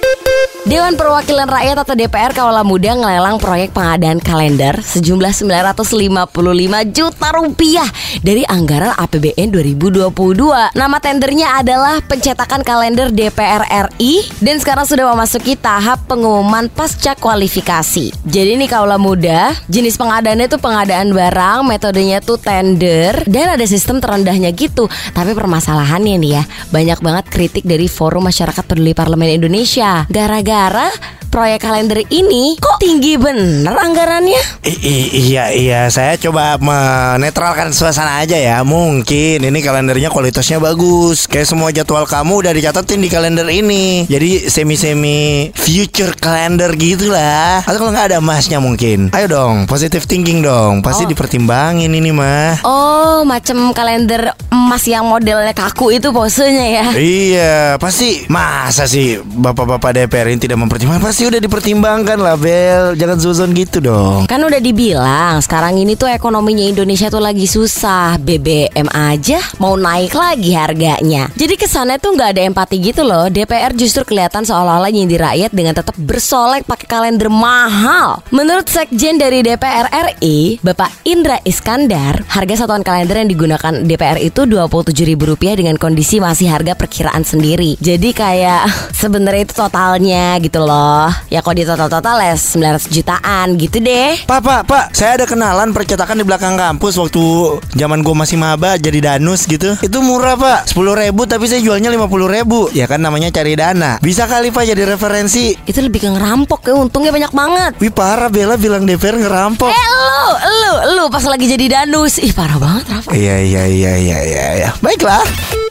Thank you. Dewan Perwakilan Rakyat atau DPR Kawala Muda ngelelang proyek pengadaan kalender sejumlah 955 juta rupiah dari anggaran APBN 2022. Nama tendernya adalah pencetakan kalender DPR RI dan sekarang sudah memasuki tahap pengumuman pasca kualifikasi. Jadi nih Kawala Muda, jenis pengadaannya itu pengadaan barang, metodenya tuh tender dan ada sistem terendahnya gitu. Tapi permasalahannya nih ya, banyak banget kritik dari Forum Masyarakat Peduli Parlemen Indonesia. Gara-gara proyek kalender ini kok tinggi bener anggarannya? I- i- iya iya. Saya coba menetralkan suasana aja ya. Mungkin ini kalendernya kualitasnya bagus. Kayak semua jadwal kamu udah dicatatin di kalender ini. Jadi semi semi future kalender gitulah. Atau kalau nggak ada emasnya mungkin. Ayo dong positive thinking dong. Pasti Oh. dipertimbangin ini mah. Oh, macam kalender emas yang modelnya kaku itu posenya ya. Iya, pasti masa sih bapak-bapak DPR ini tidak mempertimbangkan? Pasti udah dipertimbangkan lah, Bel. Jangan zuzon gitu dong. Kan udah dibilang sekarang ini tuh ekonominya Indonesia tuh lagi susah BBM aja mau naik lagi harganya Jadi kesannya tuh nggak ada empati gitu loh DPR justru kelihatan seolah-olah nyindir rakyat dengan tetap bersolek pakai kalender mahal Menurut Sekjen dari DPR RI Bapak Indra Iskandar Harga satuan kalender yang digunakan DPR itu Rp27.000 dengan kondisi masih harga perkiraan sendiri Jadi kayak sebenarnya itu totalnya gitu loh Ya kalau di total-total ya 900 jutaan gitu deh Pak, pak, pak, saya ada kenalan percetakan di belakang kampus waktu zaman gue masih maba jadi danus gitu. Itu murah pak, 10 ribu tapi saya jualnya 50 ribu. Ya kan namanya cari dana. Bisa kali pak jadi referensi. Itu lebih ke ngerampok ya untungnya banyak banget Wih parah Bella bilang DPR ngerampok. Eh lu, lu, lu pas lagi jadi danus Ih parah banget Rafa Iya, iya, iya, iya, iya, iya. Baiklah.